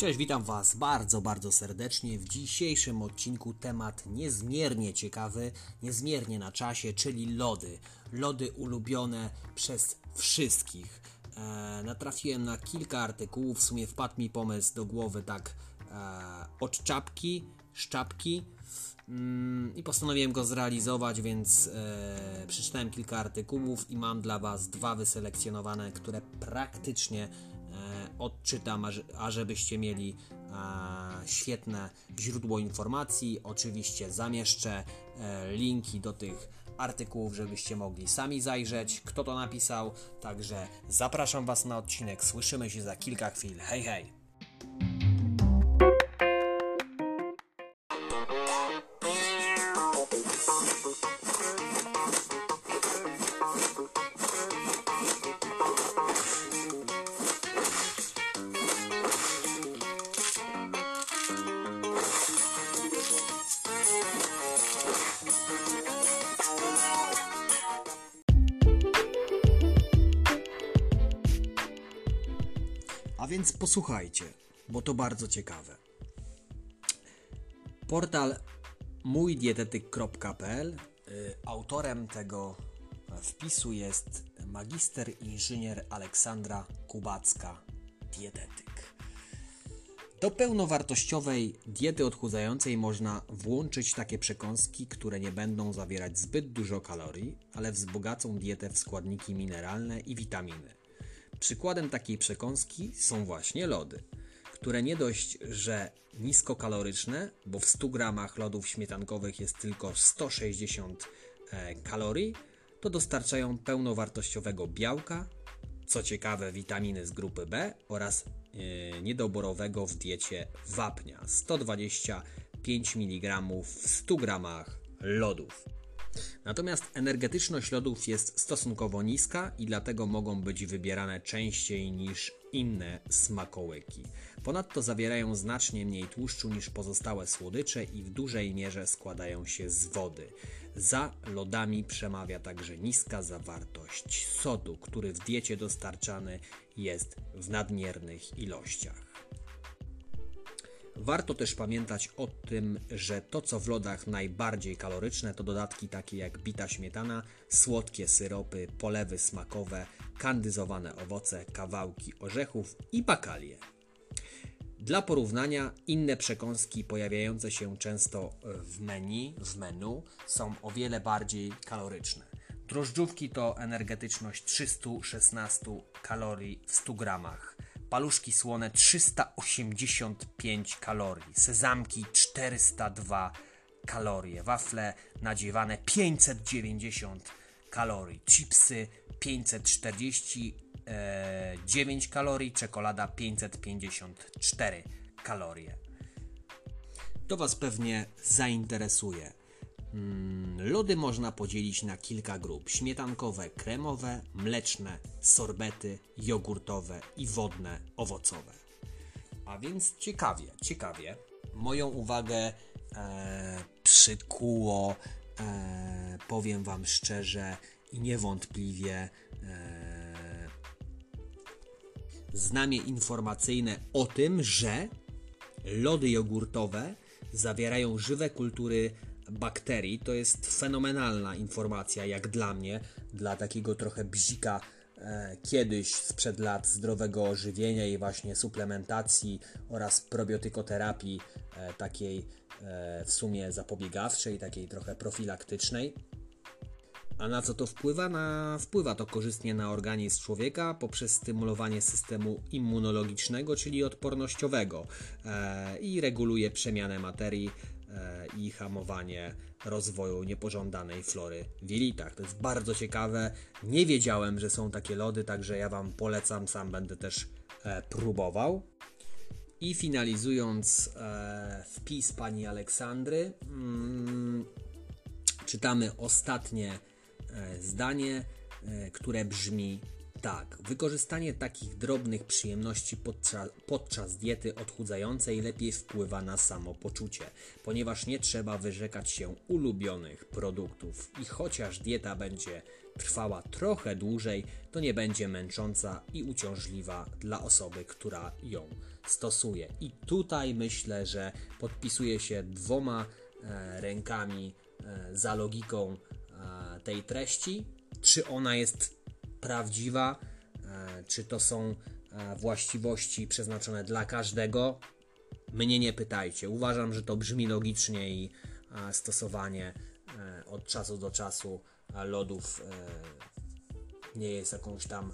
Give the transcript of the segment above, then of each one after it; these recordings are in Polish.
Cześć, witam Was bardzo, bardzo serdecznie. W dzisiejszym odcinku temat niezmiernie ciekawy, niezmiernie na czasie, czyli lody. Lody ulubione przez wszystkich. E, natrafiłem na kilka artykułów, w sumie wpadł mi pomysł do głowy tak e, od czapki, szczapki mm, i postanowiłem go zrealizować, więc e, przeczytałem kilka artykułów i mam dla Was dwa wyselekcjonowane, które praktycznie odczytam, ażebyście mieli świetne źródło informacji. Oczywiście zamieszczę e, linki do tych artykułów, żebyście mogli sami zajrzeć, kto to napisał. Także zapraszam Was na odcinek. Słyszymy się za kilka chwil. Hej, hej! Więc posłuchajcie, bo to bardzo ciekawe. Portal mójdietetyk.pl y, Autorem tego wpisu jest magister inżynier Aleksandra Kubacka, dietetyk. Do pełnowartościowej diety odchudzającej można włączyć takie przekąski, które nie będą zawierać zbyt dużo kalorii, ale wzbogacą dietę w składniki mineralne i witaminy. Przykładem takiej przekąski są właśnie lody, które nie dość, że niskokaloryczne, bo w 100 gramach lodów śmietankowych jest tylko 160 e, kalorii, to dostarczają pełnowartościowego białka, co ciekawe witaminy z grupy B oraz e, niedoborowego w diecie wapnia 125 mg w 100 gramach lodów. Natomiast energetyczność lodów jest stosunkowo niska i dlatego mogą być wybierane częściej niż inne smakołyki. Ponadto zawierają znacznie mniej tłuszczu niż pozostałe słodycze i w dużej mierze składają się z wody. Za lodami przemawia także niska zawartość sodu, który w diecie dostarczany jest w nadmiernych ilościach. Warto też pamiętać o tym, że to co w lodach najbardziej kaloryczne to dodatki takie jak bita śmietana, słodkie syropy, polewy smakowe, kandyzowane owoce, kawałki orzechów i bakalie. Dla porównania inne przekąski pojawiające się często w menu, w menu są o wiele bardziej kaloryczne. Drożdżówki to energetyczność 316 kalorii w 100 gramach paluszki słone 385 kalorii, sezamki 402 kalorie, wafle nadziewane 590 kalorii, chipsy 549 kalorii, czekolada 554 kalorie. To Was pewnie zainteresuje. Mm, lody można podzielić na kilka grup: śmietankowe, kremowe, mleczne, sorbety, jogurtowe i wodne, owocowe. A więc ciekawie, ciekawie. Moją uwagę e, przykuło, e, powiem Wam szczerze i niewątpliwie, e, znamie informacyjne o tym, że lody jogurtowe zawierają żywe kultury bakterii. To jest fenomenalna informacja, jak dla mnie, dla takiego trochę bzika kiedyś sprzed lat zdrowego żywienia i właśnie suplementacji oraz probiotykoterapii e, takiej e, w sumie zapobiegawczej, takiej trochę profilaktycznej. A na co to wpływa? Na, wpływa to korzystnie na organizm człowieka poprzez stymulowanie systemu immunologicznego, czyli odpornościowego e, i reguluje przemianę materii E, i hamowanie rozwoju niepożądanej flory w jelitach. To jest bardzo ciekawe. Nie wiedziałem, że są takie lody, także ja Wam polecam, sam będę też e, próbował. I finalizując e, wpis pani Aleksandry, mm, czytamy ostatnie zdanie, które brzmi Tak, wykorzystanie takich drobnych przyjemności podczas, podczas diety odchudzającej lepiej wpływa na samopoczucie, ponieważ nie trzeba wyrzekać się ulubionych produktów i chociaż dieta będzie trwała trochę dłużej, to nie będzie męcząca i uciążliwa dla osoby, która ją stosuje. I tutaj myślę, że podpisuje się dwoma e, rękami e, za logiką e, tej treści. Czy ona jest prawdziwa, e, czy to są e, właściwości przeznaczone dla każdego. Mnie nie pytajcie. Uważam, że to brzmi logicznie i e, stosowanie od czasu do czasu lodów nie jest jakąś tam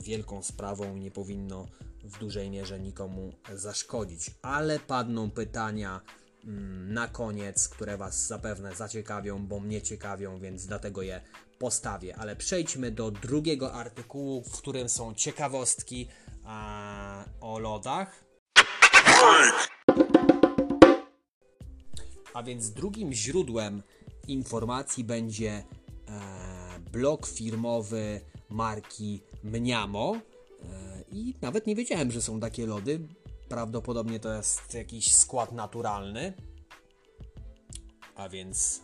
wielką sprawą i nie powinno w dużej mierze nikomu zaszkodzić. Ale padną pytania mm, na koniec, które Was zapewne zaciekawią, bo mnie ciekawią, więc dlatego je postawię. Ale przejdźmy do drugiego artykułu, w którym są ciekawostki a, o lodach. A więc drugim źródłem informacji będzie e, blog firmowy marki Mniamo. E, I nawet nie wiedziałem, że są takie lody. Prawdopodobnie to jest jakiś skład naturalny. A więc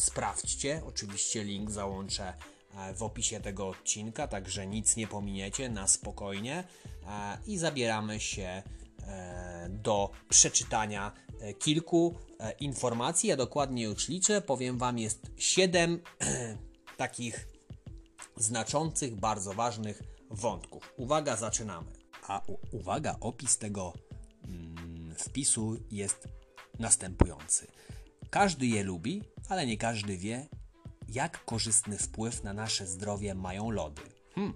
sprawdźcie. Oczywiście link załączę e, w opisie tego odcinka, także nic nie pominiecie na spokojnie. E, I zabieramy się e, do przeczytania kilku informacji. Ja dokładnie już liczę. Powiem Wam, jest 7 takich znaczących, bardzo ważnych wątków. Uwaga, zaczynamy. A uwaga, opis tego mm, wpisu jest następujący. Każdy je lubi, ale nie każdy wie, jak korzystny wpływ na nasze zdrowie mają lody. Hmm.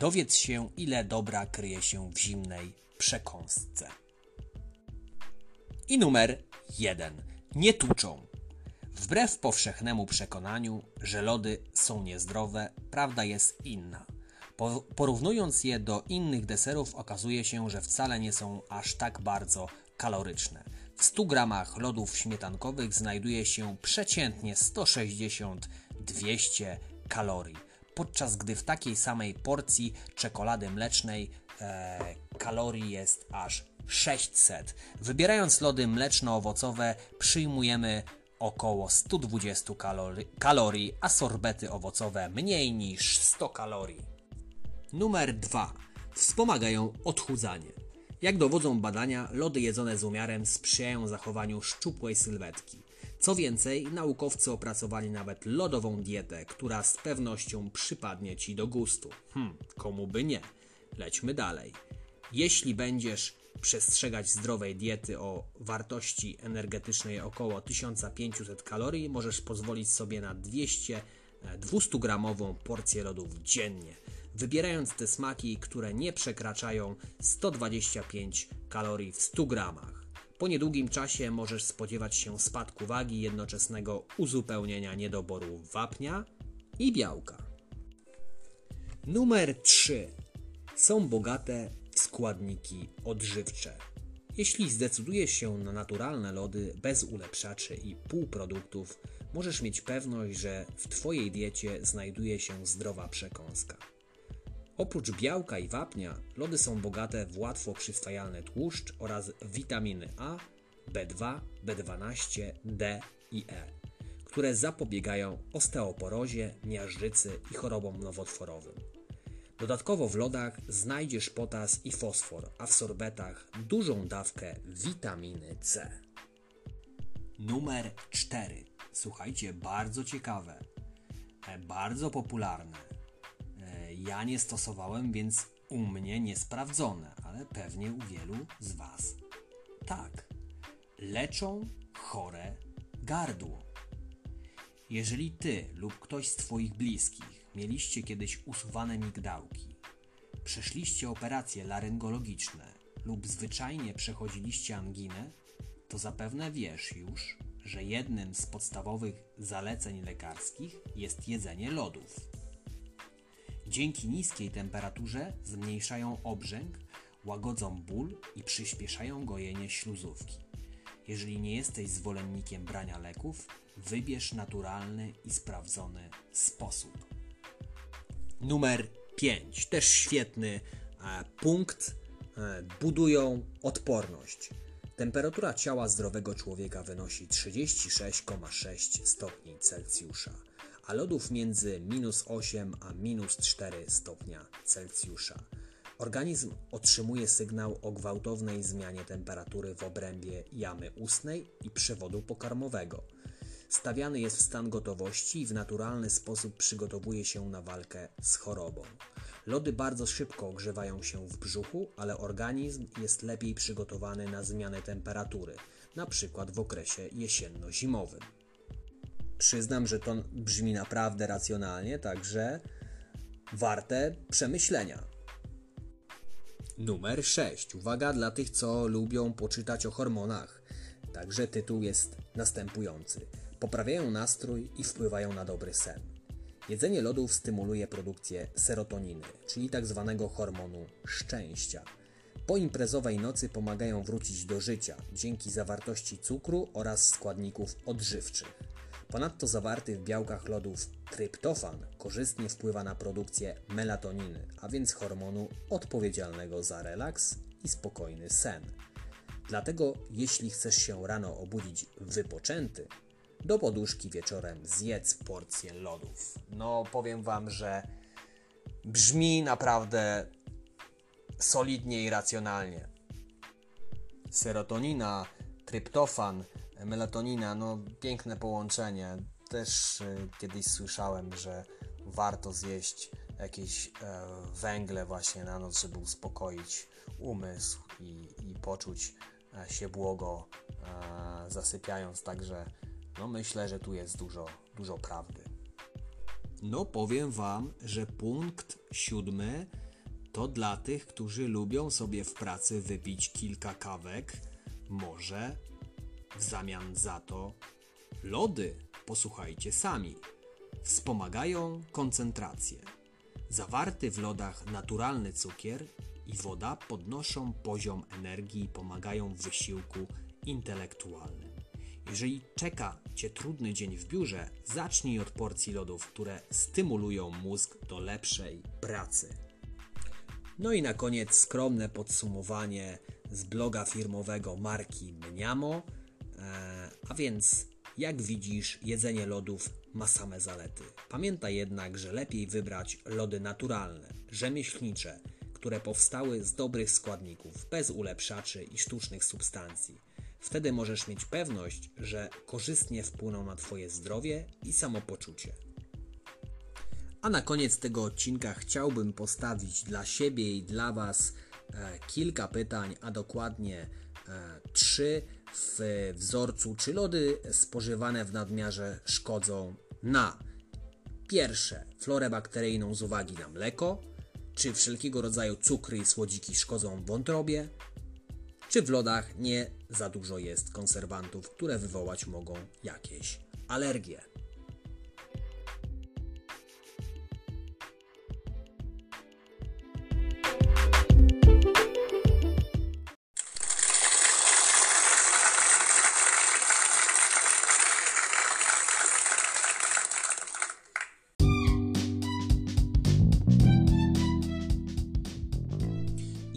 Dowiedz się, ile dobra kryje się w zimnej przekąsce. I numer jeden. Nie tuczą. Wbrew powszechnemu przekonaniu, że lody są niezdrowe, prawda jest inna. Porównując je do innych deserów, okazuje się, że wcale nie są aż tak bardzo kaloryczne. W 100 gramach lodów śmietankowych znajduje się przeciętnie 160-200 kalorii, podczas gdy w takiej samej porcji czekolady mlecznej e, kalorii jest aż 600. Wybierając lody mleczno-owocowe przyjmujemy około 120 kalorii, kalorii, a sorbety owocowe mniej niż 100 kalorii. Numer 2. Wspomagają odchudzanie. Jak dowodzą badania, lody jedzone z umiarem sprzyjają zachowaniu szczupłej sylwetki. Co więcej, naukowcy opracowali nawet lodową dietę, która z pewnością przypadnie Ci do gustu. Hmm, komu by nie? Lećmy dalej. Jeśli będziesz przestrzegać zdrowej diety o wartości energetycznej około 1500 kalorii, możesz pozwolić sobie na 200 200 gramową porcję lodów dziennie wybierając te smaki, które nie przekraczają 125 kalorii w 100 gramach. Po niedługim czasie możesz spodziewać się spadku wagi jednoczesnego uzupełnienia niedoboru wapnia i białka. Numer 3. Są bogate w składniki odżywcze. Jeśli zdecydujesz się na naturalne lody bez ulepszaczy i półproduktów, możesz mieć pewność, że w Twojej diecie znajduje się zdrowa przekąska. Oprócz białka i wapnia, lody są bogate w łatwo przyswajalny tłuszcz oraz witaminy A, B2, B12, D i E, które zapobiegają osteoporozie, miażdżycy i chorobom nowotworowym. Dodatkowo w lodach znajdziesz potas i fosfor, a w sorbetach dużą dawkę witaminy C. Numer 4. Słuchajcie, bardzo ciekawe, e, bardzo popularne ja nie stosowałem, więc u mnie niesprawdzone, ale pewnie u wielu z Was tak. Leczą chore gardło. Jeżeli Ty lub ktoś z Twoich bliskich mieliście kiedyś usuwane migdałki, przeszliście operacje laryngologiczne lub zwyczajnie przechodziliście anginę, to zapewne wiesz już, że jednym z podstawowych zaleceń lekarskich jest jedzenie lodów. Dzięki niskiej temperaturze zmniejszają obrzęk, łagodzą ból i przyspieszają gojenie śluzówki. Jeżeli nie jesteś zwolennikiem brania leków, wybierz naturalny i sprawdzony sposób. Numer 5. Też świetny e, punkt. E, budują odporność. Temperatura ciała zdrowego człowieka wynosi 36,6 stopni Celsjusza, a lodów między minus 8 a minus 4 stopnia Celsjusza. Organizm otrzymuje sygnał o gwałtownej zmianie temperatury w obrębie jamy ustnej i przewodu pokarmowego. Stawiany jest w stan gotowości i w naturalny sposób przygotowuje się na walkę z chorobą. Lody bardzo szybko ogrzewają się w brzuchu, ale organizm jest lepiej przygotowany na zmianę temperatury, na przykład w okresie jesienno-zimowym. Przyznam, że to brzmi naprawdę racjonalnie, także warte przemyślenia. Numer 6. Uwaga dla tych, co lubią poczytać o hormonach. Także tytuł jest następujący. Poprawiają nastrój i wpływają na dobry sen. Jedzenie lodów stymuluje produkcję serotoniny, czyli tzw. Tak hormonu szczęścia. Po imprezowej nocy pomagają wrócić do życia dzięki zawartości cukru oraz składników odżywczych. Ponadto zawarty w białkach lodów tryptofan korzystnie wpływa na produkcję melatoniny, a więc hormonu odpowiedzialnego za relaks i spokojny sen. Dlatego, jeśli chcesz się rano obudzić wypoczęty, do poduszki wieczorem zjedz porcję lodów. No, powiem Wam, że brzmi naprawdę solidnie i racjonalnie. Serotonina, tryptofan, melatonina, no piękne połączenie. Też y, kiedyś słyszałem, że warto zjeść jakieś e, węgle właśnie na noc, żeby uspokoić umysł i, i poczuć e, się błogo e, zasypiając, także no myślę, że tu jest dużo, dużo prawdy. No powiem Wam, że punkt siódmy to dla tych, którzy lubią sobie w pracy wypić kilka kawek, może w zamian za to lody, posłuchajcie sami, wspomagają koncentrację. Zawarty w lodach naturalny cukier i woda podnoszą poziom energii i pomagają w wysiłku intelektualnym. Jeżeli czeka Cię trudny dzień w biurze, zacznij od porcji lodów, które stymulują mózg do lepszej pracy. No i na koniec skromne podsumowanie z bloga firmowego marki Mniamo. A więc, jak widzisz, jedzenie lodów ma same zalety. Pamiętaj jednak, że lepiej wybrać lody naturalne, rzemieślnicze, które powstały z dobrych składników, bez ulepszaczy i sztucznych substancji. Wtedy możesz mieć pewność, że korzystnie wpłyną na Twoje zdrowie i samopoczucie. A na koniec tego odcinka chciałbym postawić dla siebie i dla Was e, kilka pytań, a dokładnie e, trzy w wzorcu, czy lody spożywane w nadmiarze szkodzą na pierwsze florę bakteryjną z uwagi na mleko, czy wszelkiego rodzaju cukry i słodziki szkodzą wątrobie, czy w lodach nie za dużo jest konserwantów, które wywołać mogą jakieś alergie.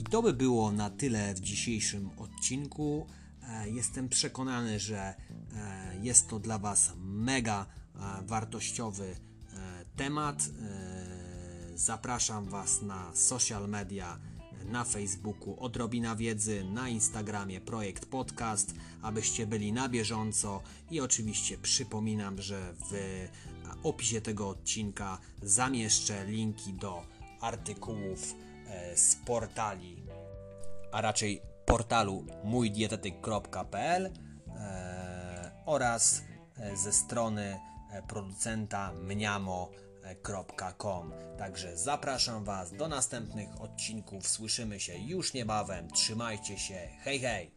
To by było na tyle w dzisiejszym odcinku. E, jestem przekonany, że e, jest to dla Was mega e, wartościowy temat. Zapraszam Was na social media na Facebooku Odrobina Wiedzy, na Instagramie Projekt Podcast, abyście byli na bieżąco i oczywiście przypominam, że w opisie tego odcinka zamieszczę linki do artykułów z portali a raczej portalu mójdietetyk.pl e, oraz e, ze strony e, producenta mniamo.com. Także zapraszam Was do następnych odcinków. Słyszymy się już niebawem. Trzymajcie się. Hej, hej!